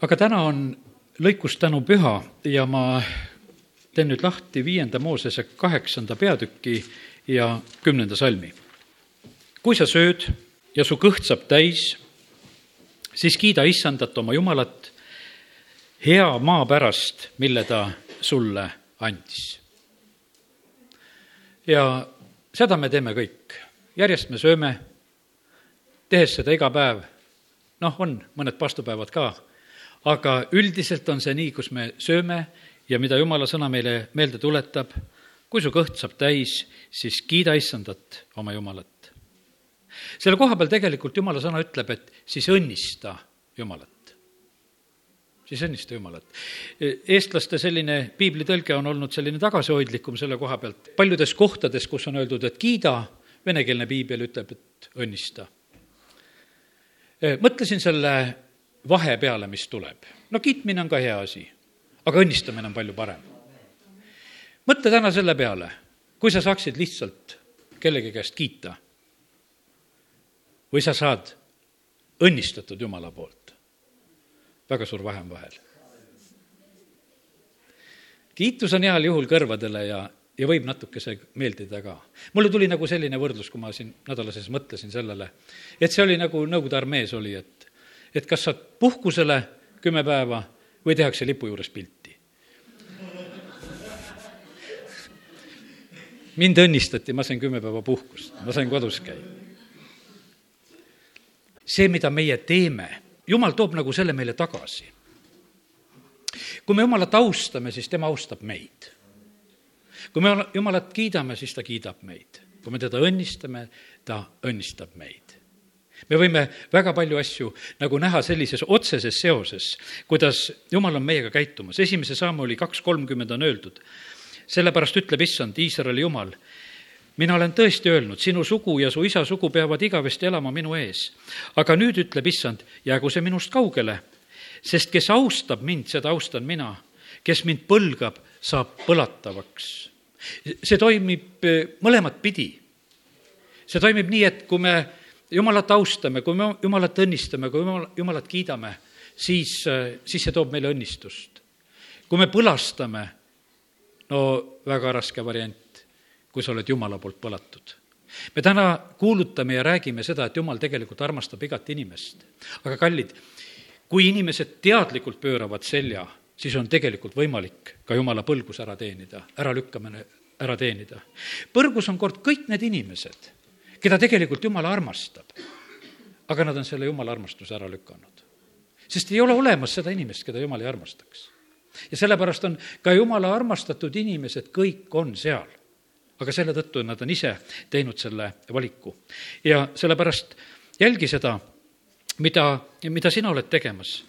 aga täna on lõikustänu püha ja ma teen nüüd lahti viienda Moosese kaheksanda peatüki ja kümnenda salmi. kui sa sööd ja su kõht saab täis, siis kiida issandat oma Jumalat hea maa pärast, mille ta sulle andis. ja seda me teeme kõik, järjest me sööme, tehes seda iga päev, noh, on mõned paastupäevad ka, aga üldiselt on see nii, kus me sööme ja mida jumala sõna meile meelde tuletab, kui su kõht saab täis, siis kiida issandat, oma Jumalat. selle koha peal tegelikult jumala sõna ütleb, et siis õnnista Jumalat siis õnnista Jumalat. eestlaste selline piiblitõlge on olnud selline tagasihoidlikum selle koha pealt. paljudes kohtades, kus on öeldud, et kiida, venekeelne piibel ütleb, et õnnista. mõtlesin selle vahe peale, mis tuleb. no kiitmine on ka hea asi, aga õnnistamine on palju parem. mõtle täna selle peale, kui sa saaksid lihtsalt kellegi käest kiita või sa saad õnnistatud Jumala poolt väga suur vahe on vahel. kiitus on heal juhul kõrvadele ja, ja võib natukese meeldida ka. mulle tuli nagu selline võrdlus, kui ma siin nädala sees mõtlesin sellele, et see oli nagu Nõukogude armees oli, et, et kas saad puhkusele kümme päeva või tehakse lipu juures pilti. mind õnnistati, ma sain kümme päeva puhkust, ma sain kodus käia. see, mida meie teeme jumal toob nagu selle meile tagasi. kui me Jumalat austame, siis tema austab meid. kui me Jumalat kiidame, siis ta kiidab meid. kui me teda õnnistame, ta õnnistab meid me võime väga palju asju nagu näha sellises otseses seoses, kuidas Jumal on meiega käitumas. esimese Samuli kaks kolmkümmend on öeldud, sellepärast ütleb issand, Iisraeli Jumal, mina olen tõesti öelnud, sinu sugu ja su isa sugu peavad igavesti elama minu ees. aga nüüd ütleb issand, jäägu see minust kaugele, sest kes austab mind, seda austan mina. kes mind põlgab, saab põlatavaks. see toimib eh, mõlemat pidi. see toimib nii, et kui me Jumalat austame, kui me Jumalat õnnistame, kui me Jumalat kiidame, siis, eh, siis see toob meile õnnistust. kui me põlastame, no väga raske variant kui sa oled Jumala poolt põlatud. me täna kuulutame ja räägime seda, et Jumal tegelikult armastab igat inimest. aga kallid, kui inimesed teadlikult pööravad selja, siis on tegelikult võimalik ka Jumala põlgus ära teenida, äralükkamine ära teenida. põrgus on kord kõik need inimesed, keda tegelikult Jumal armastab, aga nad on selle Jumala armastuse ära lükanud. sest ei ole olemas seda inimest, keda Jumal ei armastaks. ja sellepärast on ka Jumala armastatud inimesed, kõik on seal aga selle tõttu nad on ise teinud selle valiku. ja sellepärast jälgi seda, mida, mida sina oled tegemas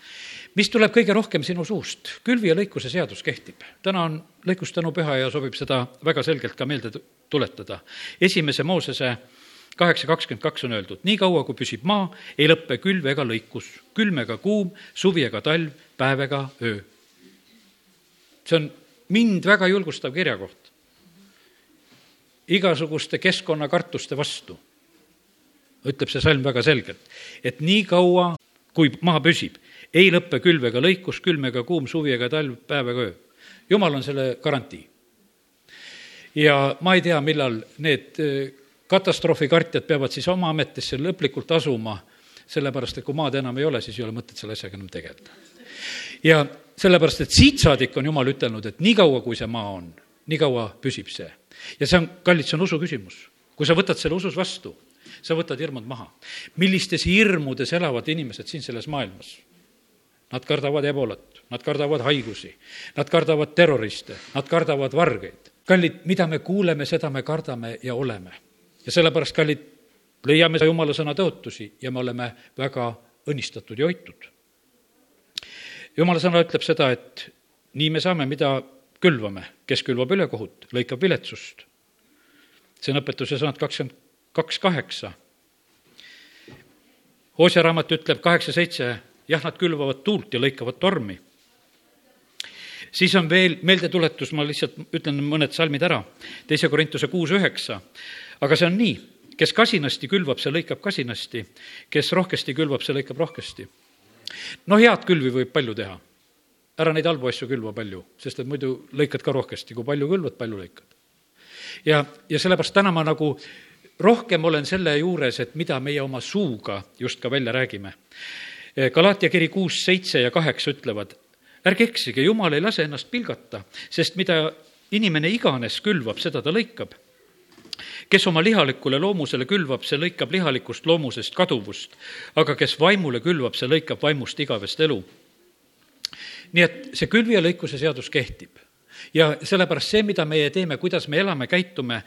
mis tuleb kõige rohkem sinu suust? külvi ja lõikuse seadus kehtib. täna on lõikustanu püha ja sobib seda väga selgelt ka meelde tuletada. esimese Moosese kaheksa kakskümmend kaks on öeldud, nii kaua, kui püsib maa, ei lõppe külv ega lõikus, külm ega kuum, suvi ega talv, päev ega öö. see on mind väga julgustav kirjakoht igasuguste keskkonnakartuste vastu. ütleb see salm väga selgelt, et nii kaua, kui maa püsib, ei lõppe külv ega lõikus, külm ega kuum, suvi ega talv, päev ega öö. jumal on selle garantii. ja ma ei tea, millal need katastroofikartjad peavad siis oma ametisse lõplikult asuma, sellepärast et kui maad enam ei ole, siis ei ole mõtet selle asjaga enam tegeleda. ja sellepärast, et siit saadik on Jumal ütelnud, et niikaua, kui see maa on, nii kaua püsib see ja see on, kallid, see on usu küsimus. kui sa võtad selle usus vastu, sa võtad hirmud maha. millistes hirmudes elavad inimesed siin selles maailmas? Nad kardavad ebolat, nad kardavad haigusi, nad kardavad terroriste, nad kardavad vargeid. kallid, mida me kuuleme, seda me kardame ja oleme. Ja sellepärast, kallid, leiame jumala sõna tõotusi ja me oleme väga õnnistatud ja hoitud. jumala sõna ütleb seda, et nii me saame, mida külvame, kes külvab ülekohut, lõikab viletsust. see on õpetuse sõnad kakskümmend kaks kaheksa. Hoosea raamat ütleb kaheksa seitse, jah, nad külvavad tuult ja lõikavad tormi. siis on veel meeldetuletus, ma lihtsalt ütlen mõned salmid ära, teise Korintuse kuus üheksa, aga see on nii, kes kasinasti külvab, see lõikab kasinasti, kes rohkesti külvab, see lõikab rohkesti. no head külvi võib palju teha. ära neid halbu asju külva palju, sest et muidu lõikad ka rohkesti, kui palju külvad, palju lõikad. ja, ja sellepärast täna ma nagu rohkem olen selle juures, et mida meie oma suuga just ka välja räägime. Galaatia kiri kuus, seitse ja kaheksa ütlevad, ärge eksige, jumal ei lase ennast pilgata, sest mida inimene iganes külvab, seda ta lõikab. Kes oma lihalikule loomusele külvab, see lõikab lihalikust loomusest kaduvust, aga kes vaimule külvab, see lõikab vaimust igavest elu. nii et see külvi ja lõikuse seadus kehtib ja sellepärast see, mida meie teeme, kuidas me elame, käitume,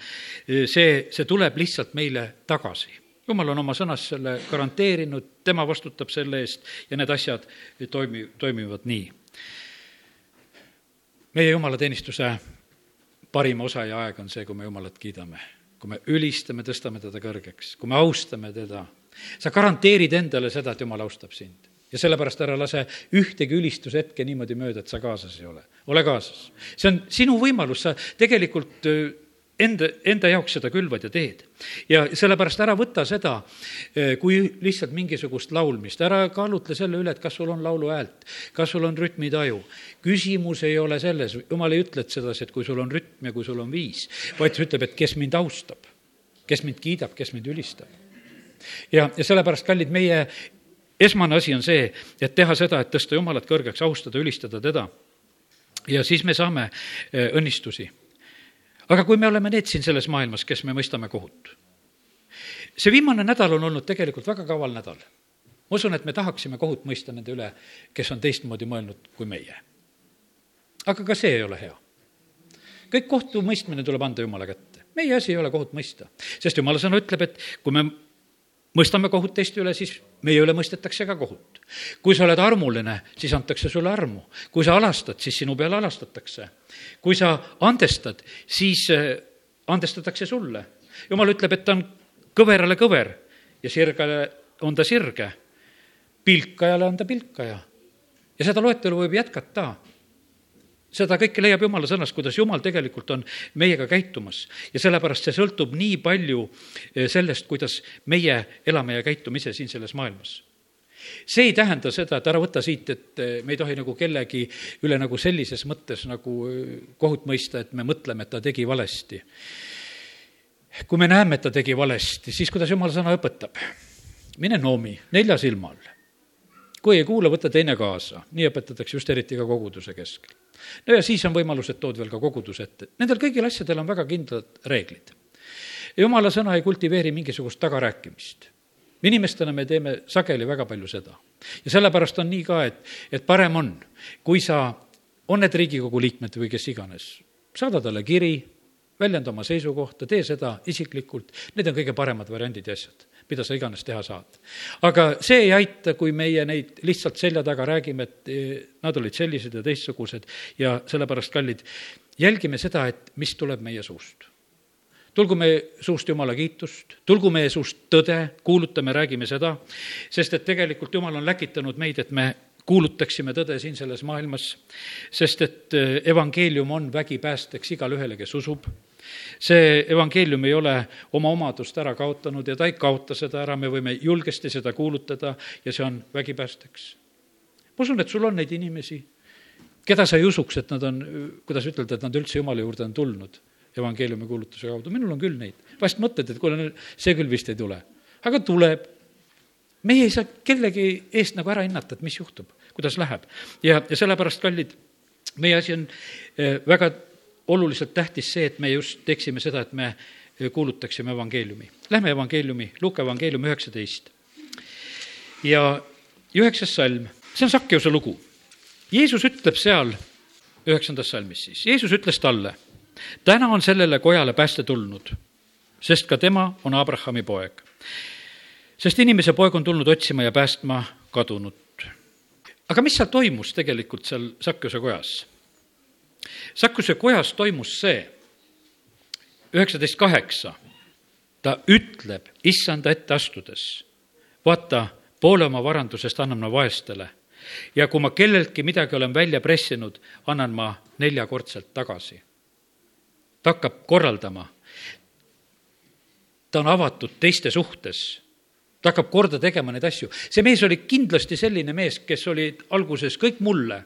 see, see tuleb lihtsalt meile tagasi. jumal on oma sõnas selle garanteerinud, tema vastutab selle eest ja need asjad toimi-, toimivad nii. meie jumalateenistuse parim osa ja aeg on see, kui me Jumalat kiidame, kui me ülistame, tõstame teda kõrgeks, kui me austame teda. sa garanteerid endale seda, et Jumal austab sind ja sellepärast ära lase ühtegi ülistushetke niimoodi mööda, et sa kaasas ei ole. ole kaasas. see on sinu võimalus, sa tegelikult enda, enda jaoks seda külvad ja teed. ja sellepärast ära võta seda kui lihtsalt mingisugust laulmist, ära kaalutle selle üle, et kas sul on lauluhäält, kas sul on rütmitaju. küsimus ei ole selles, jumal ei ütle sedasi, et kui sul on rütm ja kui sul on viis, vaid ta ütleb, et kes mind austab, kes mind kiidab, kes mind ülistab ja, ja sellepärast, kallid, meie esmane asi on see, et teha seda, et tõsta Jumalat kõrgeks, austada, ülistada teda. ja siis me saame eh, õnnistusi. Aga kui me oleme need siin selles maailmas, kes me mõistame kohut. see viimane nädal on olnud tegelikult väga kaval nädal. ma usun, et me tahaksime kohut mõista nende üle, kes on teistmoodi mõelnud kui meie. aga ka see ei ole hea. kõik kohtumõistmine tuleb anda Jumala kätte meie asi ei ole kohut mõista, sest jumala sõna ütleb, et kui me mõistame kohut teiste üle, siis meie üle mõistetakse ka kohut. kui sa oled armuline, siis antakse sulle armu. kui sa alastad, siis sinu peale alastatakse. kui sa andestad, siis äh, andestatakse sulle. jumal ütleb, et ta on kõverale kõver ja sirgale on ta sirge. pilkajale on ta pilkaja. ja seda loetelu võib jätkata seda kõike leiab Jumala sõnast, kuidas Jumal tegelikult on meiega käitumas. ja sellepärast see sõltub nii palju eh, sellest, kuidas meie elame ja käitume ise siin selles maailmas see ei tähenda seda, et ära võta siit, et eh, me ei tohi nagu kellegi üle nagu sellises mõttes nagu eh, kohut mõista, et me mõtleme, et ta tegi valesti. kui me näeme, et ta tegi valesti, siis kuidas jumala sõna õpetab? mine noomi nelja silma all. kui ei kuula, võta teine kaasa, nii õpetatakse just eriti ka koguduse keskel no ja siis on võimalus, et tood veel ka koguduse ette. Nendel kõigil asjadel on väga kindlad reeglid. jumala sõna ei kultiveeri mingisugust tagarääkimist. inimestena me teeme sageli väga palju seda. ja sellepärast on nii ka, et, et parem on, kui sa, on need Riigikogu liikmed või kes iganes, saada talle kiri, väljenda oma seisukohta, tee seda isiklikult, need on kõige paremad variandid ja asjad mida sa iganes teha saad. aga see ei aita, kui meie neid lihtsalt selja taga räägime, et eh, nad olid sellised ja teistsugused ja sellepärast, kallid, jälgime seda, et mis tuleb meie suust tulgu meie suust Jumala kiitust, tulgu meie suust tõde, kuulutame, räägime seda, sest et tegelikult Jumal on läkitanud meid, et me kuulutaksime tõde siin selles maailmas, sest et eh, evangeelium on vägipäästeks igale ühele, kes usub see evangeelium ei ole oma omadust ära kaotanud ja ta ei kaota seda ära, me võime julgesti seda kuulutada ja see on vägipäästeks. ma usun, et sul on neid inimesi, keda sa ei usuks, et nad on, kuidas ütelda, et nad üldse Jumala juurde on tulnud evangeeliumi kuulutuse kaudu, minul on küll neid. vahest mõtled, et kuule, see küll vist ei tule. aga tuleb. meie ei saa kellegi eest nagu ära hinnata, et mis juhtub, kuidas läheb. ja, ja sellepärast, kallid, meie asi on eh, väga oluliselt tähtis see, et me just teeksime seda, et me kuulutaksime evangeeliumi. Lähme evangeeliumi, Luuka evangeelium üheksateist. ja üheksas salm, see on Sakkeuse lugu. Jeesus ütleb seal, üheksandas salmis siis, Jeesus ütles talle, täna on sellele kojale pääste tulnud, sest ka tema on Abrahami poeg. sest inimese poeg on tulnud otsima ja päästma kadunut. aga mis seal toimus tegelikult seal Sakkeuse kojas? Sakkuse kojas toimus see, üheksateist kaheksa, ta ütleb issanda ette astudes, vaata, poole oma varandusest annan ma vaestele ja kui ma kelleltki midagi olen välja pressinud, annan ma neljakordselt tagasi. ta hakkab korraldama. ta on avatud teiste suhtes ta hakkab korda tegema neid asju. see mees oli kindlasti selline mees, kes oli alguses kõik mulle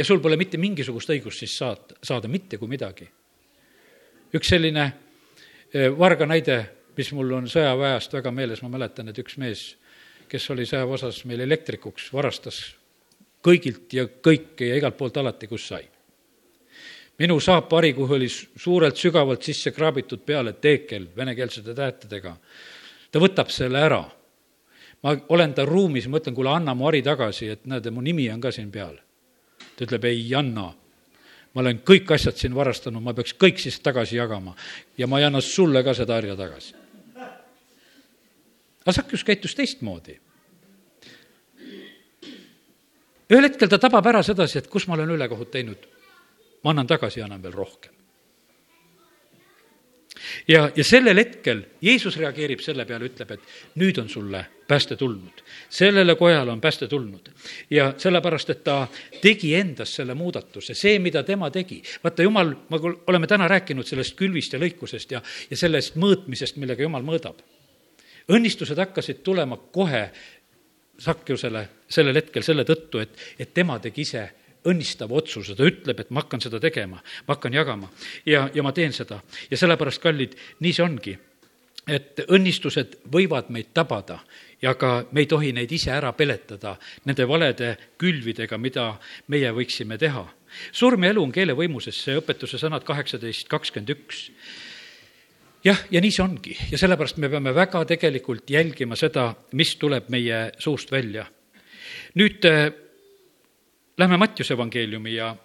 ja sul pole mitte mingisugust õigust siis saada, saada mitte kui midagi. üks selline eh, varga näide, mis mul on sõjaväest väga meeles, ma mäletan, et üks mees, kes oli sõjaväeosas meil elektrikuks, varastas kõigilt ja kõike ja igalt poolt alati, kus sai. minu saapari, kuhu oli suurelt sügavalt sisse kraabitud peale teekel venekeelsete tähtedega, ta võtab selle ära. ma olen ta ruumis, ma ütlen, kuule, anna mu hari tagasi, et näed, mu nimi on ka siin peal. Ta ütleb, ei anna. ma olen kõik asjad siin varastanud, ma peaks kõik siis tagasi jagama ja ma ei anna sulle ka seda harja tagasi. aga Sakjus käitus teistmoodi ühel hetkel ta tabab ära sedasi, et kus ma olen ülekohut teinud. ma annan tagasi ja annan veel rohkem. Ja, ja sellel hetkel Jeesus reageerib selle peale, ütleb, et nüüd on sulle pääste tulnud. sellele kojale on pääste tulnud. ja sellepärast, et ta tegi endas selle muudatuse, see, mida tema tegi. vaata, jumal, me oleme täna rääkinud sellest külvist ja lõikusest ja, ja sellest mõõtmisest, millega jumal mõõdab. õnnistused hakkasid tulema kohe Sakjusele sellel hetkel selle tõttu, et, et tema tegi ise õnnistava otsuse, ta ütleb, et ma hakkan seda tegema, ma hakkan jagama ja, ja ma teen seda. ja sellepärast, kallid, nii see ongi. et õnnistused võivad meid tabada ja ka me ei tohi neid ise ära peletada nende valede külvidega, mida meie võiksime teha. surm ja elu on keele võimuses, see õpetuse sõnad kaheksateist kakskümmend üks jah, ja nii see ongi ja sellepärast me peame väga tegelikult jälgima seda, mis tuleb meie suust välja. nüüd äh, lähme Mattiuse evangeeliumi ja,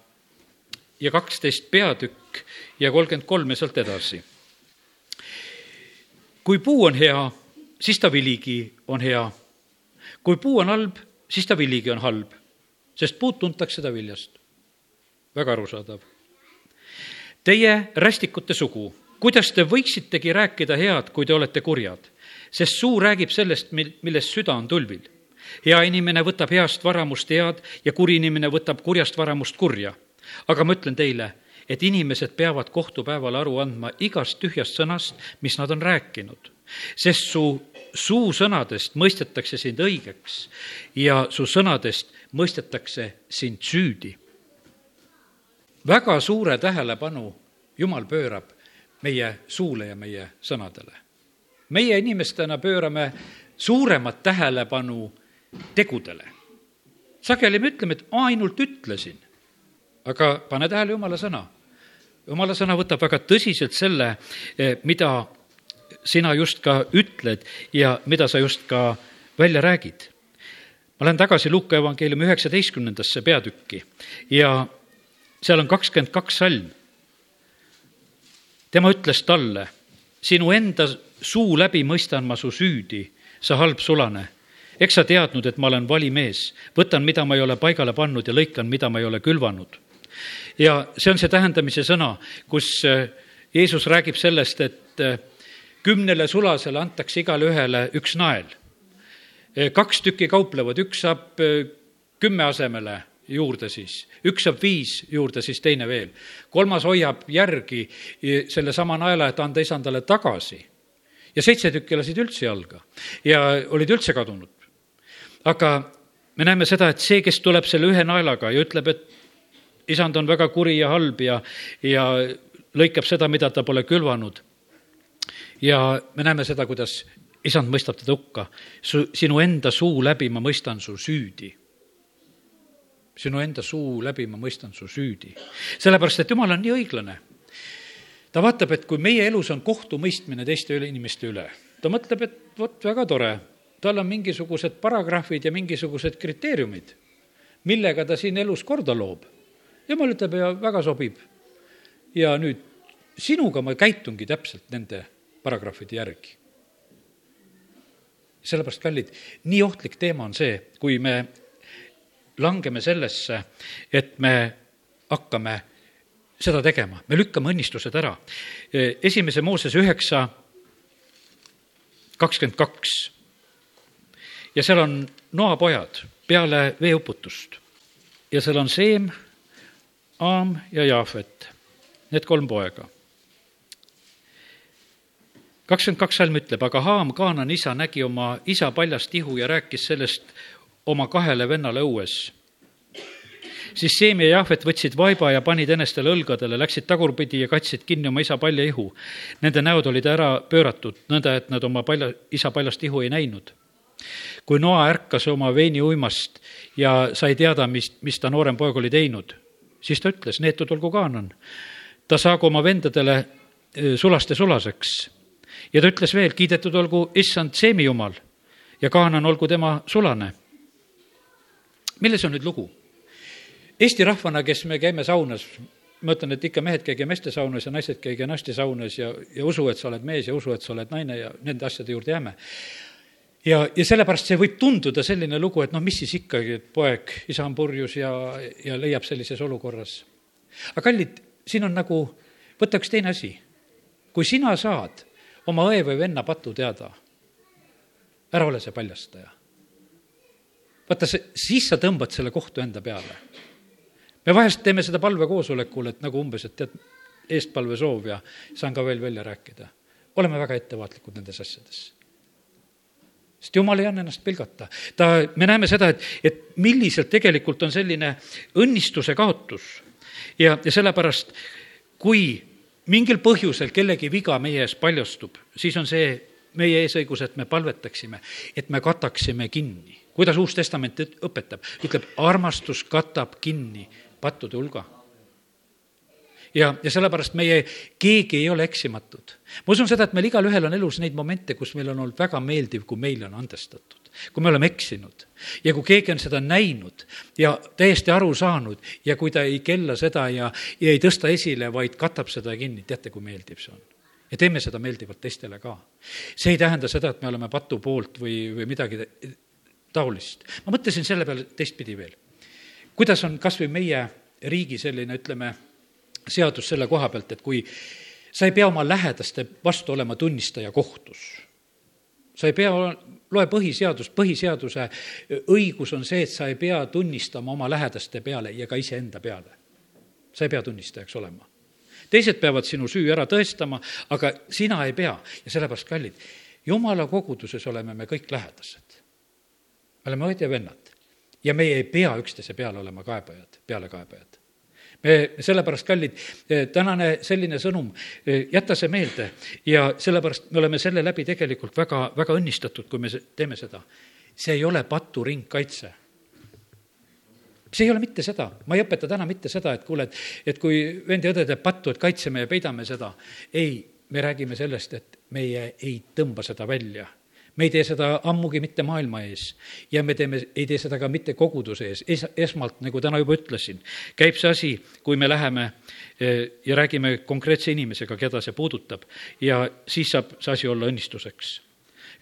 ja kaksteist peatükk ja kolmkümmend kolm ja sealt edasi. kui puu on hea, siis ta viligi on hea. kui puu on halb, siis ta viligi on halb, sest puud tuntakse ta viljast. väga arusaadav. Teie rästikute sugu kuidas te võiksitegi rääkida head, kui te olete kurjad? sest suu räägib sellest, mil, millest süda on tulvil. Hea inimene võtab heast varamust head ja kuri inimene võtab kurjast varamust kurja. aga ma ütlen teile, et inimesed peavad kohtupäeval aru andma igast tühjast sõnast, mis nad on rääkinud. sest su suusõnadest mõistetakse sind õigeks ja su sõnadest mõistetakse sind süüdi. väga suure tähelepanu Jumal pöörab meie suule ja meie sõnadele. meie inimestena pöörame suuremat tähelepanu tegudele. sageli me ütleme, et ainult ütlesin, aga pane tähele Jumala sõna. Jumala sõna võtab väga tõsiselt selle, eh, mida sina just ka ütled ja mida sa just ka välja räägid. ma lähen tagasi Luuka evangeeliumi üheksateistkümnendasse peatükki ja seal on kakskümmend kaks salm tema ütles talle, sinu enda suu läbi mõistan ma su süüdi, sa halb sulane. Eks sa teadnud, et ma olen vali mees, võtan, mida ma ei ole paigale pannud ja lõikan, mida ma ei ole külvanud. ja see on see tähendamise sõna, kus äh, Jeesus räägib sellest, et äh, kümnele sulasele antakse igale ühele üks nael. Äh, kaks tükki kauplevad, üks saab kümme asemele juurde siis, üks saab viis juurde, siis teine veel. kolmas hoiab järgi sellesama naela, et anda isandale tagasi. ja seitse tükki lasid üldse jalga ja olid üldse kadunud. Aga me näeme seda, et see, kes tuleb selle ühe naelaga ja ütleb, et isand on väga kuri ja halb ja, ja lõikab seda, mida ta pole külvanud. ja me näeme seda, kuidas isand mõistab teda hukka. su, sinu enda suu läbi ma mõistan su süüdi sinu enda suu läbi ma mõistan su süüdi. sellepärast, et jumal on nii õiglane. ta vaatab, et kui meie elus on kohtumõistmine teiste inimeste üle, ta mõtleb, et vot väga tore, tal on mingisugused paragrahvid ja mingisugused kriteeriumid, millega ta siin elus korda loob. jumal ütleb ja väga sobib. ja nüüd sinuga ma käitungi täpselt nende paragrahvide järgi sellepärast, kallid, nii ohtlik teema on see, kui me langeme sellesse, et me hakkame seda tegema, me lükkame õnnistused ära. esimese Mooses üheksa kakskümmend kaks ja seal on Noa pojad peale veeuputust ja seal on Seem, Aam ja Jaafet, need kolm poega. kakskümmend kaks salm ütleb, aga Haam, Kaanani isa, nägi oma isa paljast ihu ja rääkis sellest oma kahele vennale õues siis Seem ja Jahvet võtsid vaiba ja panid enestele õlgadele, läksid tagurpidi ja katsid kinni oma isa palja ihu. Nende näod olid ära pööratud, nõnda et nad oma palja, isa paljast ihu ei näinud. Kui Noa ärkas oma veini uimast ja sai teada, mis, mis ta noorem poeg oli teinud, siis ta ütles, neetud olgu Kaanan. ta saagu oma vendadele sulaste sulaseks. ja ta ütles veel, kiidetud olgu issand Seemi jumal ja Kaanan olgu tema sulane. milles on nüüd lugu? Eesti rahvana, kes me käime saunas, ma ütlen, et ikka mehed käige meeste saunas ja naised käige naiste saunas ja, ja usu, et sa oled mees ja usu, et sa oled naine ja nende asjade juurde jääme. Ja, ja sellepärast see võib tunduda selline lugu, et noh, mis siis ikkagi, et poeg, isa on purjus ja, ja leiab sellises olukorras. aga kallid, siin on nagu, võta üks teine asi. kui sina saad oma õe või venna patu teada, ära ole see paljastaja. vaata, see, siis sa tõmbad selle kohtu enda peale me vahest teeme seda palvekoosolekul, et nagu umbes, et tead, eestpalvesoov ja saan ka veel välja rääkida. oleme väga ettevaatlikud nendes asjades. Sest jumal ei anna ennast pilgata. ta, me näeme seda, et, et milliselt tegelikult on selline õnnistuse kaotus. ja, ja sellepärast, kui mingil põhjusel kellegi viga meie ees paljastub, siis on see meie eesõigus, et me palvetaksime, et me kataksime kinni. kuidas Uus Testament õpetab, ütleb, armastus katab kinni pattude hulga. Ja, ja sellepärast meie keegi ei ole eksimatud. ma usun seda, et meil igalühel on elus neid momente, kus meil on olnud väga meeldiv, kui meile on andestatud, kui me oleme eksinud ja kui keegi on seda näinud ja täiesti aru saanud ja kui ta ei kella seda ja, ja ei tõsta esile, vaid katab seda kinni, teate, kui meeldiv see on ja teeme seda meeldivalt teistele ka. see ei tähenda seda, et me oleme patu poolt või, või midagi taolist. ma mõtlesin selle peale teistpidi veel kuidas on kas või meie riigi selline, ütleme, seadus selle koha pealt, et kui sa ei pea oma lähedaste vastu olema tunnistaja kohtus, sa ei pea, loe põhiseadust, põhiseaduse õigus on see, et sa ei pea tunnistama oma lähedaste peale ja ka iseenda peale. sa ei pea tunnistajaks olema. teised peavad sinu süü ära tõestama, aga sina ei pea ja sellepärast, kallid, jumala koguduses oleme me kõik lähedased. me oleme õed ja vennad ja meie ei pea üksteise peale olema kaebajad, pealekaebajad. Me sellepärast, kallid, eh, tänane selline sõnum, eh, jäta see meelde ja sellepärast me oleme selle läbi tegelikult väga, väga õnnistatud, kui me teeme seda. see ei ole paturingkaitse see ei ole mitte seda, ma ei õpeta täna mitte seda, et kuule, et, et kui vend ja õde teeb pattu, et kaitseme ja peidame seda. ei, me räägime sellest, et meie ei tõmba seda välja me ei tee seda ammugi mitte maailma ees. Ja me teeme, ei tee seda ka mitte koguduse ees, es-, esmalt, nagu täna juba ütlesin, käib see asi, kui me läheme eh, ja räägime konkreetse inimesega, keda see puudutab. Ja siis saab see asi olla õnnistuseks.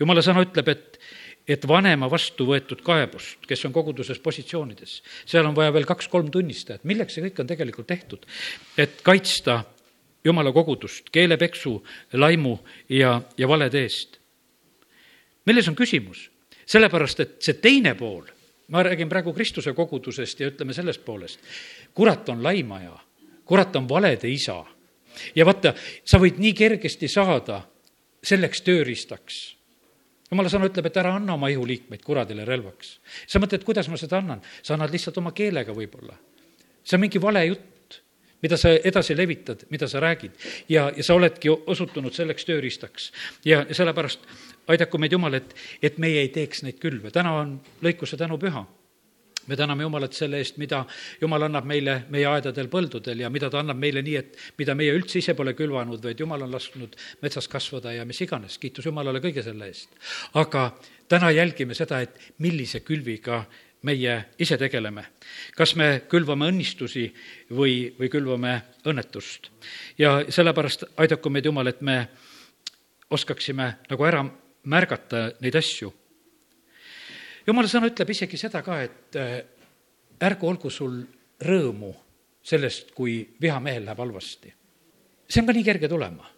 jumala sõna ütleb, et et vanema vastu võetud kaebust, kes on koguduses positsioonides, seal on vaja veel kaks-kolm tunnistajat, milleks see kõik on tegelikult tehtud? et kaitsta jumala kogudust keelepeksu, laimu ja, ja valede eest milles on küsimus? sellepärast, et see teine pool, ma räägin praegu Kristuse kogudusest ja ütleme sellest poolest, kurat on laimaja, kurat on valede isa. ja vaata, sa võid nii kergesti saada selleks tööriistaks jumala sõna ütleb, et ära anna oma ihuliikmeid kuradile relvaks. sa mõtled, kuidas ma seda annan? sa annad lihtsalt oma keelega võib-olla. see on mingi vale jutt, mida sa edasi levitad, mida sa räägid. ja, ja sa oledki osutunud selleks tööriistaks. ja sellepärast aidaku meid, Jumal, et, et meie ei teeks neid külve. täna on lõikuse tänupüha me täname Jumalat selle eest, mida Jumal annab meile meie aedadel, põldudel ja mida ta annab meile nii, et mida meie üldse ise pole külvanud, vaid Jumal on lasknud metsas kasvada ja mis iganes, kiitus Jumalale kõige selle eest. aga täna jälgime seda, et millise külviga meie ise tegeleme. kas me külvame õnnistusi või, või külvame õnnetust. ja sellepärast aidaku meid Jumal, et me oskaksime nagu ära märgata neid asju. jumala sõna ütleb isegi seda ka, et äh, ärgu olgu sul rõõmu sellest, kui vihamehel läheb halvasti. see on ka nii kerge tulema.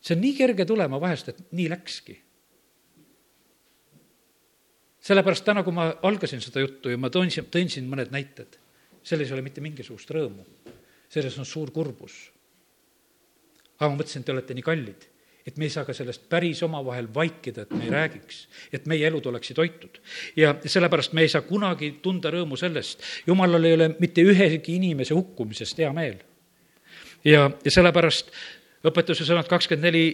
see on nii kerge tulema vahest, et nii läkski. Sellepärast täna, kui ma algasin seda juttu ja ma tõin, tõin siin mõned näited, selles ei ole mitte mingisugust rõõmu. selles on suur kurbus. aga ma mõtlesin, te olete nii kallid et me ei saa ka sellest päris omavahel vaikida, et me ei räägiks, et meie elud oleksid hoitud. ja sellepärast me ei saa kunagi tunda rõõmu sellest, jumalal ei ole mitte ühegi inimese hukkumisest hea meel. ja, ja sellepärast õpetuse sõnad kakskümmend neli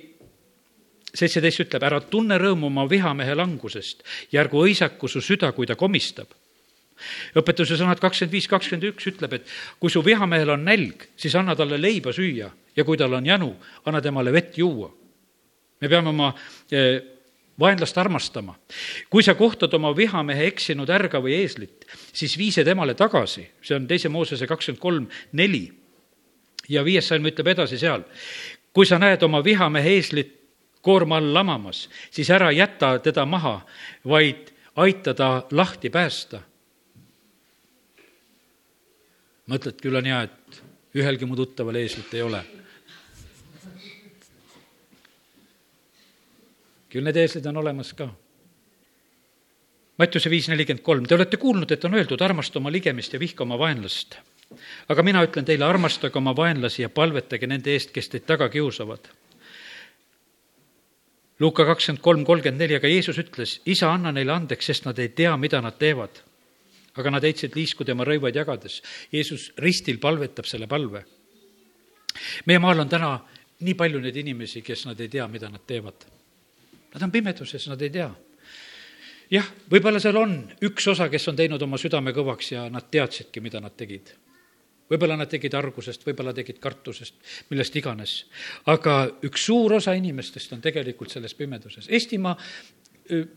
seitseteist ütleb, ära tunne rõõmu oma vihamehe langusest ja ärgu õisaku su süda, kui ta komistab õpetuse sõnad kakskümmend viis, kakskümmend üks ütleb, et kui su vihamehel on nälg, siis anna talle leiba süüa ja kui tal on janu, anna temale vett juua. me peame oma eh, vaenlast armastama. kui sa kohtad oma vihamehe eksinud ärga või eeslit, siis vii see temale tagasi, see on teise Moosese kakskümmend kolm, neli. ja viies salm ütleb edasi seal, kui sa näed oma vihamehe eeslit koorma all lamamas, siis ära jäta teda maha, vaid aita ta lahti päästa mõtled, küll on hea, et ühelgi mu tuttaval eeslit ei ole. küll need eeslid on olemas ka. Mattiuse viis nelikümmend kolm, te olete kuulnud, et on öeldud, armasta oma ligemist ja vihka oma vaenlast. aga mina ütlen teile, armastage oma vaenlasi ja palvetage nende eest, kes teid taga kiusavad. Luuka kakskümmend kolm, kolmkümmend neli, aga Jeesus ütles, isa, anna neile andeks, sest nad ei tea, mida nad teevad aga nad heitsid liisku tema rõivaid jagades. Jeesus ristil palvetab selle palve. meie maal on täna nii palju neid inimesi, kes nad ei tea, mida nad teevad. Nad on pimeduses, nad ei tea. jah, võib-olla seal on üks osa, kes on teinud oma südame kõvaks ja nad teadsidki, mida nad tegid võib-olla nad tegid argusest, võib-olla tegid kartusest, millest iganes. aga üks suur osa inimestest on tegelikult selles pimeduses. Eestimaa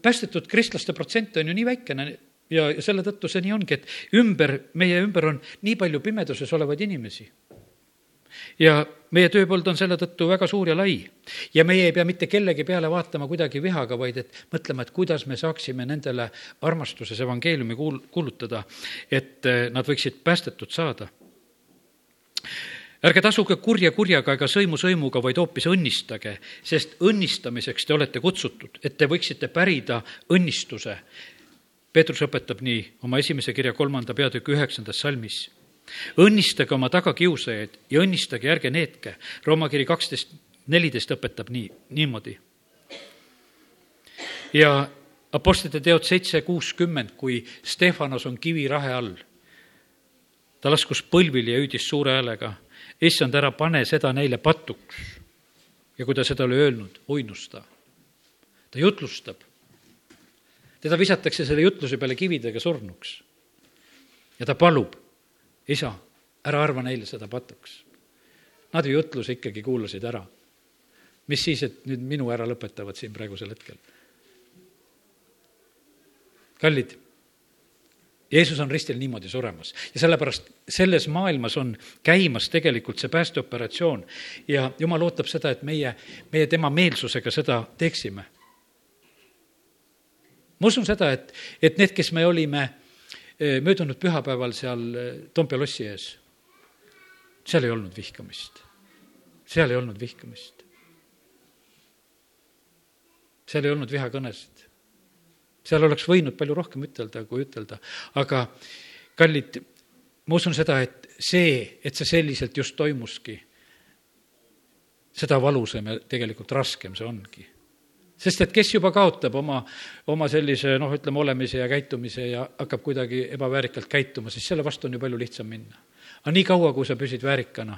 päästetud kristlaste protsent on ju nii väikene, ja, ja selle tõttu see nii ongi, et ümber, meie ümber on nii palju pimeduses olevaid inimesi. ja meie tööpõld on selle tõttu väga suur ja lai. ja meie ei pea mitte kellegi peale vaatama kuidagi vihaga, vaid et mõtlema, et kuidas me saaksime nendele armastuses evangeeliumi kuul-, kuulutada, et nad võiksid päästetud saada ärge tasuge kurja kurjaga ega sõimu sõimuga, vaid hoopis õnnistage, sest õnnistamiseks te olete kutsutud, et te võiksite pärida õnnistuse Peetrus õpetab nii oma esimese kirja kolmanda peatüki üheksandas salmis. õnnistage oma tagakiusajaid ja õnnistage, ärge neetke. Rooma kiri kaksteist, neliteist õpetab nii, niimoodi. ja Apostlite teod seitse kuuskümmend, kui Stefanos on kivirahe all. Ta laskus põlvili ja hüüdis suure häälega, issand, ära pane seda neile patuks. ja kui ta seda oli öelnud, uinusta. ta jutlustab teda visatakse selle jutluse peale kividega surnuks. ja ta palub, isa, ära arva neile seda patuks. Nad ju jutluse ikkagi kuulasid ära. mis siis, et nüüd minu ära lõpetavad siin praegusel hetkel? kallid, Jeesus on ristil niimoodi suremas ja sellepärast selles maailmas on käimas tegelikult see päästeoperatsioon ja jumal ootab seda, et meie, meie tema meelsusega seda teeksime ma usun seda, et, et need, kes me olime eh, möödunud pühapäeval seal eh, Toompea lossi ees, seal ei olnud vihkamist. seal ei olnud vihkamist. seal ei olnud vihakõnesid. Seal oleks võinud palju rohkem ütelda, kui ütelda, aga kallid, ma usun seda, et see, et see selliselt just toimuski, seda valusam ja tegelikult raskem see ongi sest et kes juba kaotab oma, oma sellise noh, ütleme, olemise ja käitumise ja hakkab kuidagi ebaväärikalt käituma, siis selle vastu on ju palju lihtsam minna. aga nii kaua, kui sa püsid väärikana,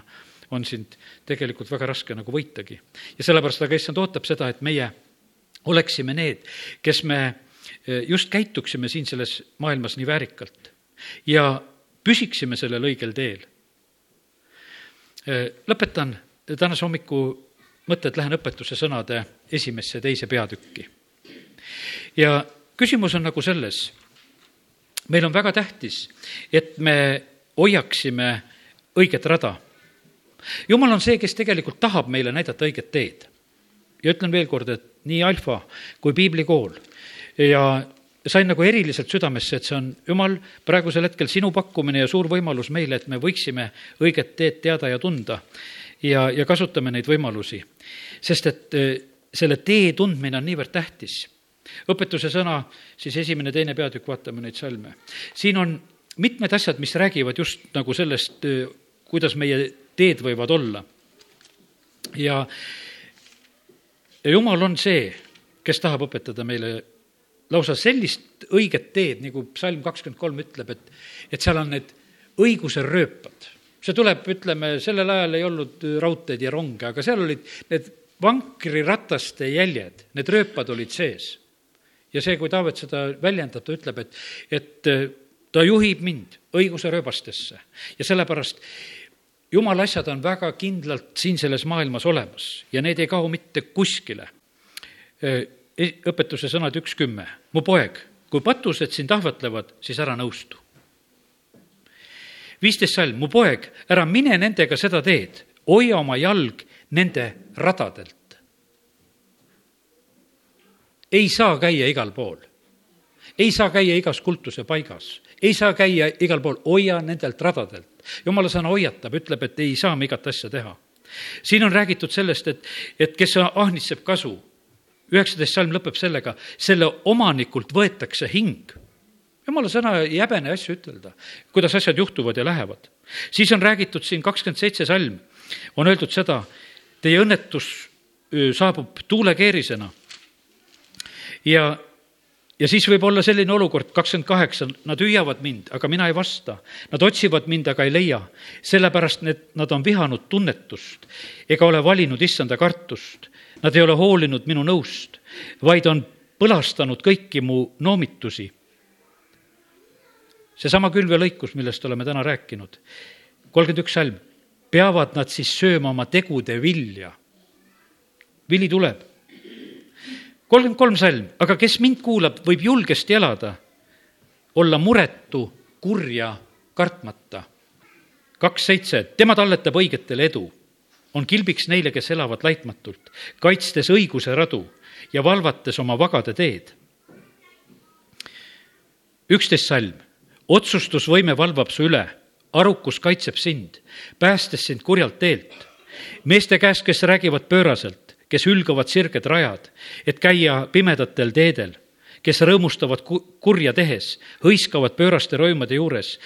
on sind tegelikult väga raske nagu võitagi. ja sellepärast aga issand ootab seda, et meie oleksime need, kes me just käituksime siin selles maailmas nii väärikalt ja püsiksime sellel õigel teel. Eh, lõpetan tänase hommiku mõtted, lähen õpetuse sõnade esimesse, teise peatükki. ja küsimus on nagu selles, meil on väga tähtis, et me hoiaksime õiget rada. jumal on see, kes tegelikult tahab meile näidata õiget teed. ja ütlen veel kord, et nii Alfa kui piiblikool ja sain nagu eriliselt südamesse, et see on, jumal, praegusel hetkel sinu pakkumine ja suur võimalus meile, et me võiksime õiget teed teada ja tunda ja, ja kasutame neid võimalusi. sest et eh, selle tee tundmine on niivõrd tähtis. õpetuse sõna, siis esimene, teine peatükk, vaatame neid salme. siin on mitmed asjad, mis räägivad just nagu sellest, eh, kuidas meie teed võivad olla. ja ja jumal on see, kes tahab õpetada meile lausa sellist õiget teed, nagu psalm kakskümmend kolm ütleb, et, et seal on need õiguse rööpad. see tuleb, ütleme, sellel ajal ei olnud raudteed ja ronge, aga seal olid need vankrirataste jäljed, need rööpad olid sees. ja see, kui Taavet seda väljendab, ta ütleb, et, et ta juhib mind õiguse rööbastesse ja sellepärast jumala asjad on väga kindlalt siin selles maailmas olemas ja need ei kao mitte kuskile. Õpetuse sõnad üks kümme. mu poeg, kui patused sind ahvatlevad, siis ära nõustu. viisteist salm, mu poeg, ära mine nendega seda teed, hoia oma jalg nende radadelt. ei saa käia igal pool. ei saa käia igas kultuse paigas ei saa käia igal pool, hoia nendelt radadelt. jumala sõna hoiatab, ütleb, et ei saa me igat asja teha. siin on räägitud sellest, et, et kes ahnitseb kasu, üheksateist salm lõpeb sellega, selle omanikult võetakse hing. jumala sõna ei häbene asju ütelda, kuidas asjad juhtuvad ja lähevad. siis on räägitud siin kakskümmend seitse salm, on öeldud seda, teie õnnetus saabub tuulekeerisena ja ja siis võib olla selline olukord, kakskümmend kaheksa, nad hüüavad mind, aga mina ei vasta. Nad otsivad mind, aga ei leia. sellepärast need, nad on vihanud tunnetust ega ole valinud issanda kartust. Nad ei ole hoolinud minu nõust, vaid on põlastanud kõiki mu noomitusi. seesama külvelõikus, millest oleme täna rääkinud, kolmkümmend üks salm, peavad nad siis sööma oma tegude vilja. vili tuleb kolmkümmend kolm salm, aga kes mind kuulab, võib julgesti elada, olla muretu, kurja kartmata. kaks seitse, tema talletab õigetele edu, on kilbiks neile, kes elavad laitmatult, kaitstes õiguse radu ja valvates oma vagade teed. üksteist salm, otsustusvõime valvab su üle, arukus kaitseb sind, päästes sind kurjalt teelt. meeste käest, kes räägivad pööraselt, kes hülgavad sirged rajad, et käia pimedatel teedel, kes rõõmustavad kurja tehes, hõiskavad pööraste roimade juures,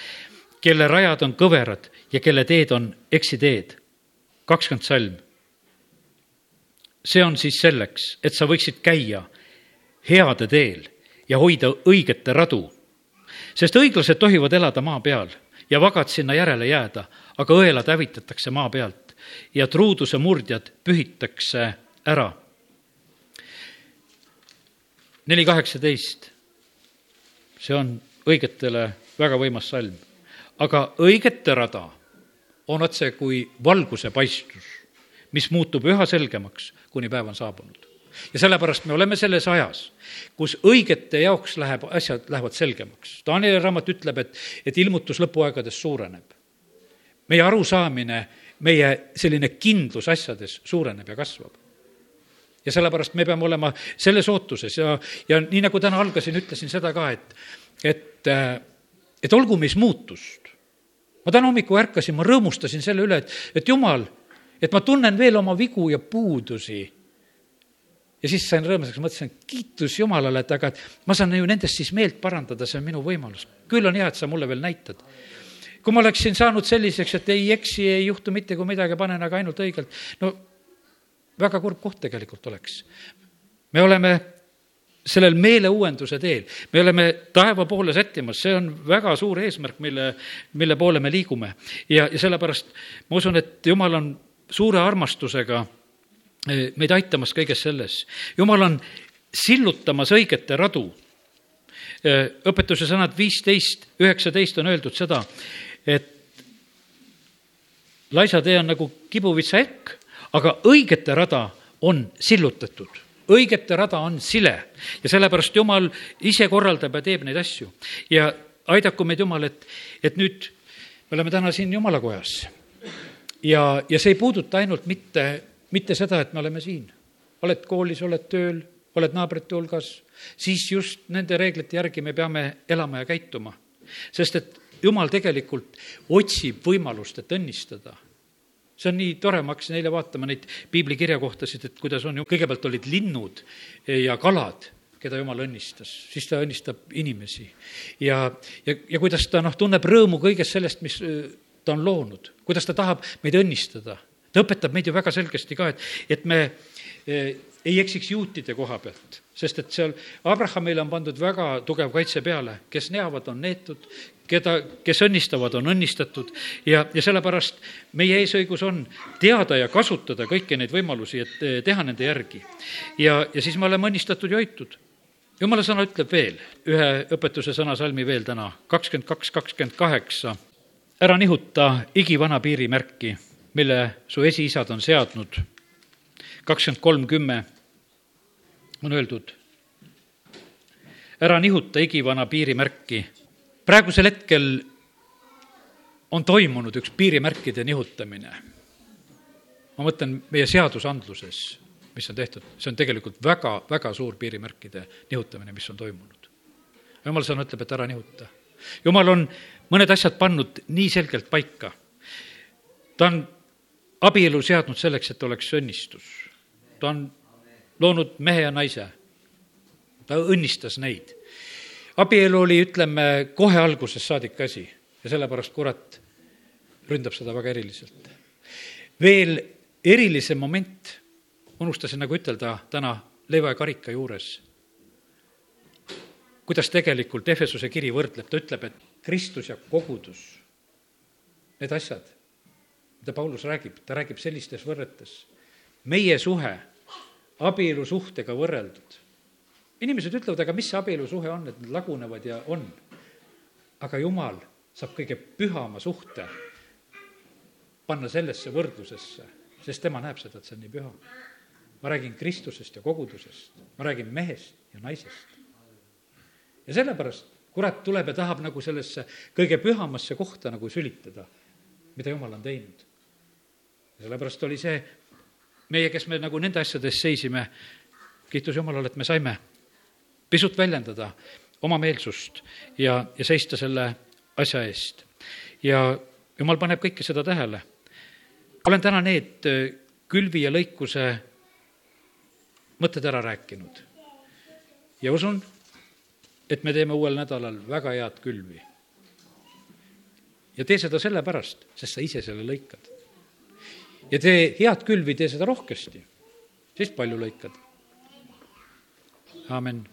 kelle rajad on kõverad ja kelle teed on eksiteed. kakskümmend salm. see on siis selleks, et sa võiksid käia heade teel ja hoida õigete radu. sest õiglased tohivad elada maa peal ja vagad sinna järele jääda, aga õelad hävitatakse maa pealt ja truuduse murdjad pühitakse ära. neli kaheksateist, see on õigetele väga võimas salm. aga õigete rada on otse kui valguse paistus, mis muutub üha selgemaks, kuni päev on saabunud. ja sellepärast me oleme selles ajas, kus õigete jaoks läheb, asjad lähevad selgemaks. Danieli raamat ütleb, et, et ilmutus lõpuaegades suureneb. meie arusaamine, meie selline kindlus asjades suureneb ja kasvab ja sellepärast me peame olema selles ootuses ja, ja nii nagu täna algasin, ütlesin seda ka, et, et, et olgu meis muutust. ma täna hommikul ärkasin, ma rõõmustasin selle üle, et, et jumal, et ma tunnen veel oma vigu ja puudusi. ja siis sain rõõmsaks, mõtlesin, kiitus Jumalale, et aga et ma saan ju nendest siis meelt parandada, see on minu võimalus. küll on hea, et sa mulle veel näitad kui ma oleksin saanud selliseks, et ei eksi, ei juhtu mitte kui midagi, panen aga ainult õigelt, no väga kurb koht tegelikult oleks. me oleme sellel meeleuuenduse teel, me oleme taeva poole sättimas, see on väga suur eesmärk, mille, mille poole me liigume. ja, ja sellepärast ma usun, et Jumal on suure armastusega eh, meid aitamas kõiges selles. Jumal on sillutamas õigete radu. Eh, õpetuse sõnad viisteist, üheksateist on öeldud seda, et laisa tee on nagu kibuvitsa ekk aga õigete rada on sillutatud õigete rada on sile ja sellepärast Jumal ise korraldab ja teeb neid asju. ja aidaku meid Jumal, et, et nüüd me oleme täna siin Jumala kojas. ja, ja see ei puuduta ainult mitte, mitte seda, et me oleme siin. oled koolis, oled tööl, oled naabrite hulgas, siis just nende reeglite järgi me peame elama ja käituma. sest et Jumal tegelikult otsib võimalust, et õnnistada see on nii tore, ma hakkasin eile vaatama neid piiblikirjakohtasid, et kuidas on ju, kõigepealt olid linnud ja kalad, keda jumal õnnistas, siis ta õnnistab inimesi. ja, ja, ja kuidas ta noh, tunneb rõõmu kõigest sellest, mis ta on loonud, kuidas ta tahab meid õnnistada. ta õpetab meid ju väga selgesti ka, et, et me ei eksiks juutide koha pealt, sest et seal Abrahamile on pandud väga tugev kaitse peale, kes neavad, on neetud, keda, kes õnnistavad, on õnnistatud ja, ja sellepärast meie eesõigus on teada ja kasutada kõiki neid võimalusi, et eh, teha nende järgi. ja, ja siis me oleme õnnistatud ja hoitud. jumala sõna ütleb veel ühe õpetuse sõna salmi veel täna, kakskümmend kaks, kakskümmend kaheksa. ära nihuta igivana piirimärki, mille su esiisad on seadnud. kakskümmend kolm, kümme on öeldud, ära nihuta igivana piirimärki praegusel hetkel on toimunud üks piirimärkide nihutamine. ma mõtlen meie seadusandluses, mis on tehtud, see on tegelikult väga, väga suur piirimärkide nihutamine, mis on toimunud. jumal sõna ütleb, et ära nihuta. jumal on mõned asjad pannud nii selgelt paika. ta on abielu seadnud selleks, et oleks õnnistus. ta on loonud mehe ja naise. ta õnnistas neid abielu oli, ütleme, kohe algusest saadik asi ja sellepärast kurat ründab seda väga eriliselt. veel erilisem moment, unustasin nagu ütelda täna leiva ja karika juures, kuidas tegelikult Efesuse kiri võrdleb, ta ütleb, et Kristus ja kogudus, need asjad, mida Paulus räägib, ta räägib sellistes võrretes. meie suhe abielusuhtega võrreldud inimesed ütlevad, aga mis see abielusuhe on, et nad lagunevad ja on. aga jumal saab kõige pühama suhte panna sellesse võrdlusesse, sest tema näeb seda, et see on nii püha. ma räägin Kristusest ja kogudusest, ma räägin mehest ja naisest. ja sellepärast kurat tuleb ja tahab nagu sellesse kõige pühamasse kohta nagu sülitada, mida jumal on teinud. ja sellepärast oli see, meie, kes me nagu nende asjade eest seisime, kiitus Jumalale, et me saime pisut väljendada oma meelsust ja, ja seista selle asja eest. ja jumal paneb kõike seda tähele. olen täna need äh, külvi ja lõikuse mõtted ära rääkinud. ja usun, et me teeme uuel nädalal väga head külvi. ja tee seda sellepärast, sest sa ise selle lõikad. ja tee head külvi, tee seda rohkesti, siis palju lõikad. amin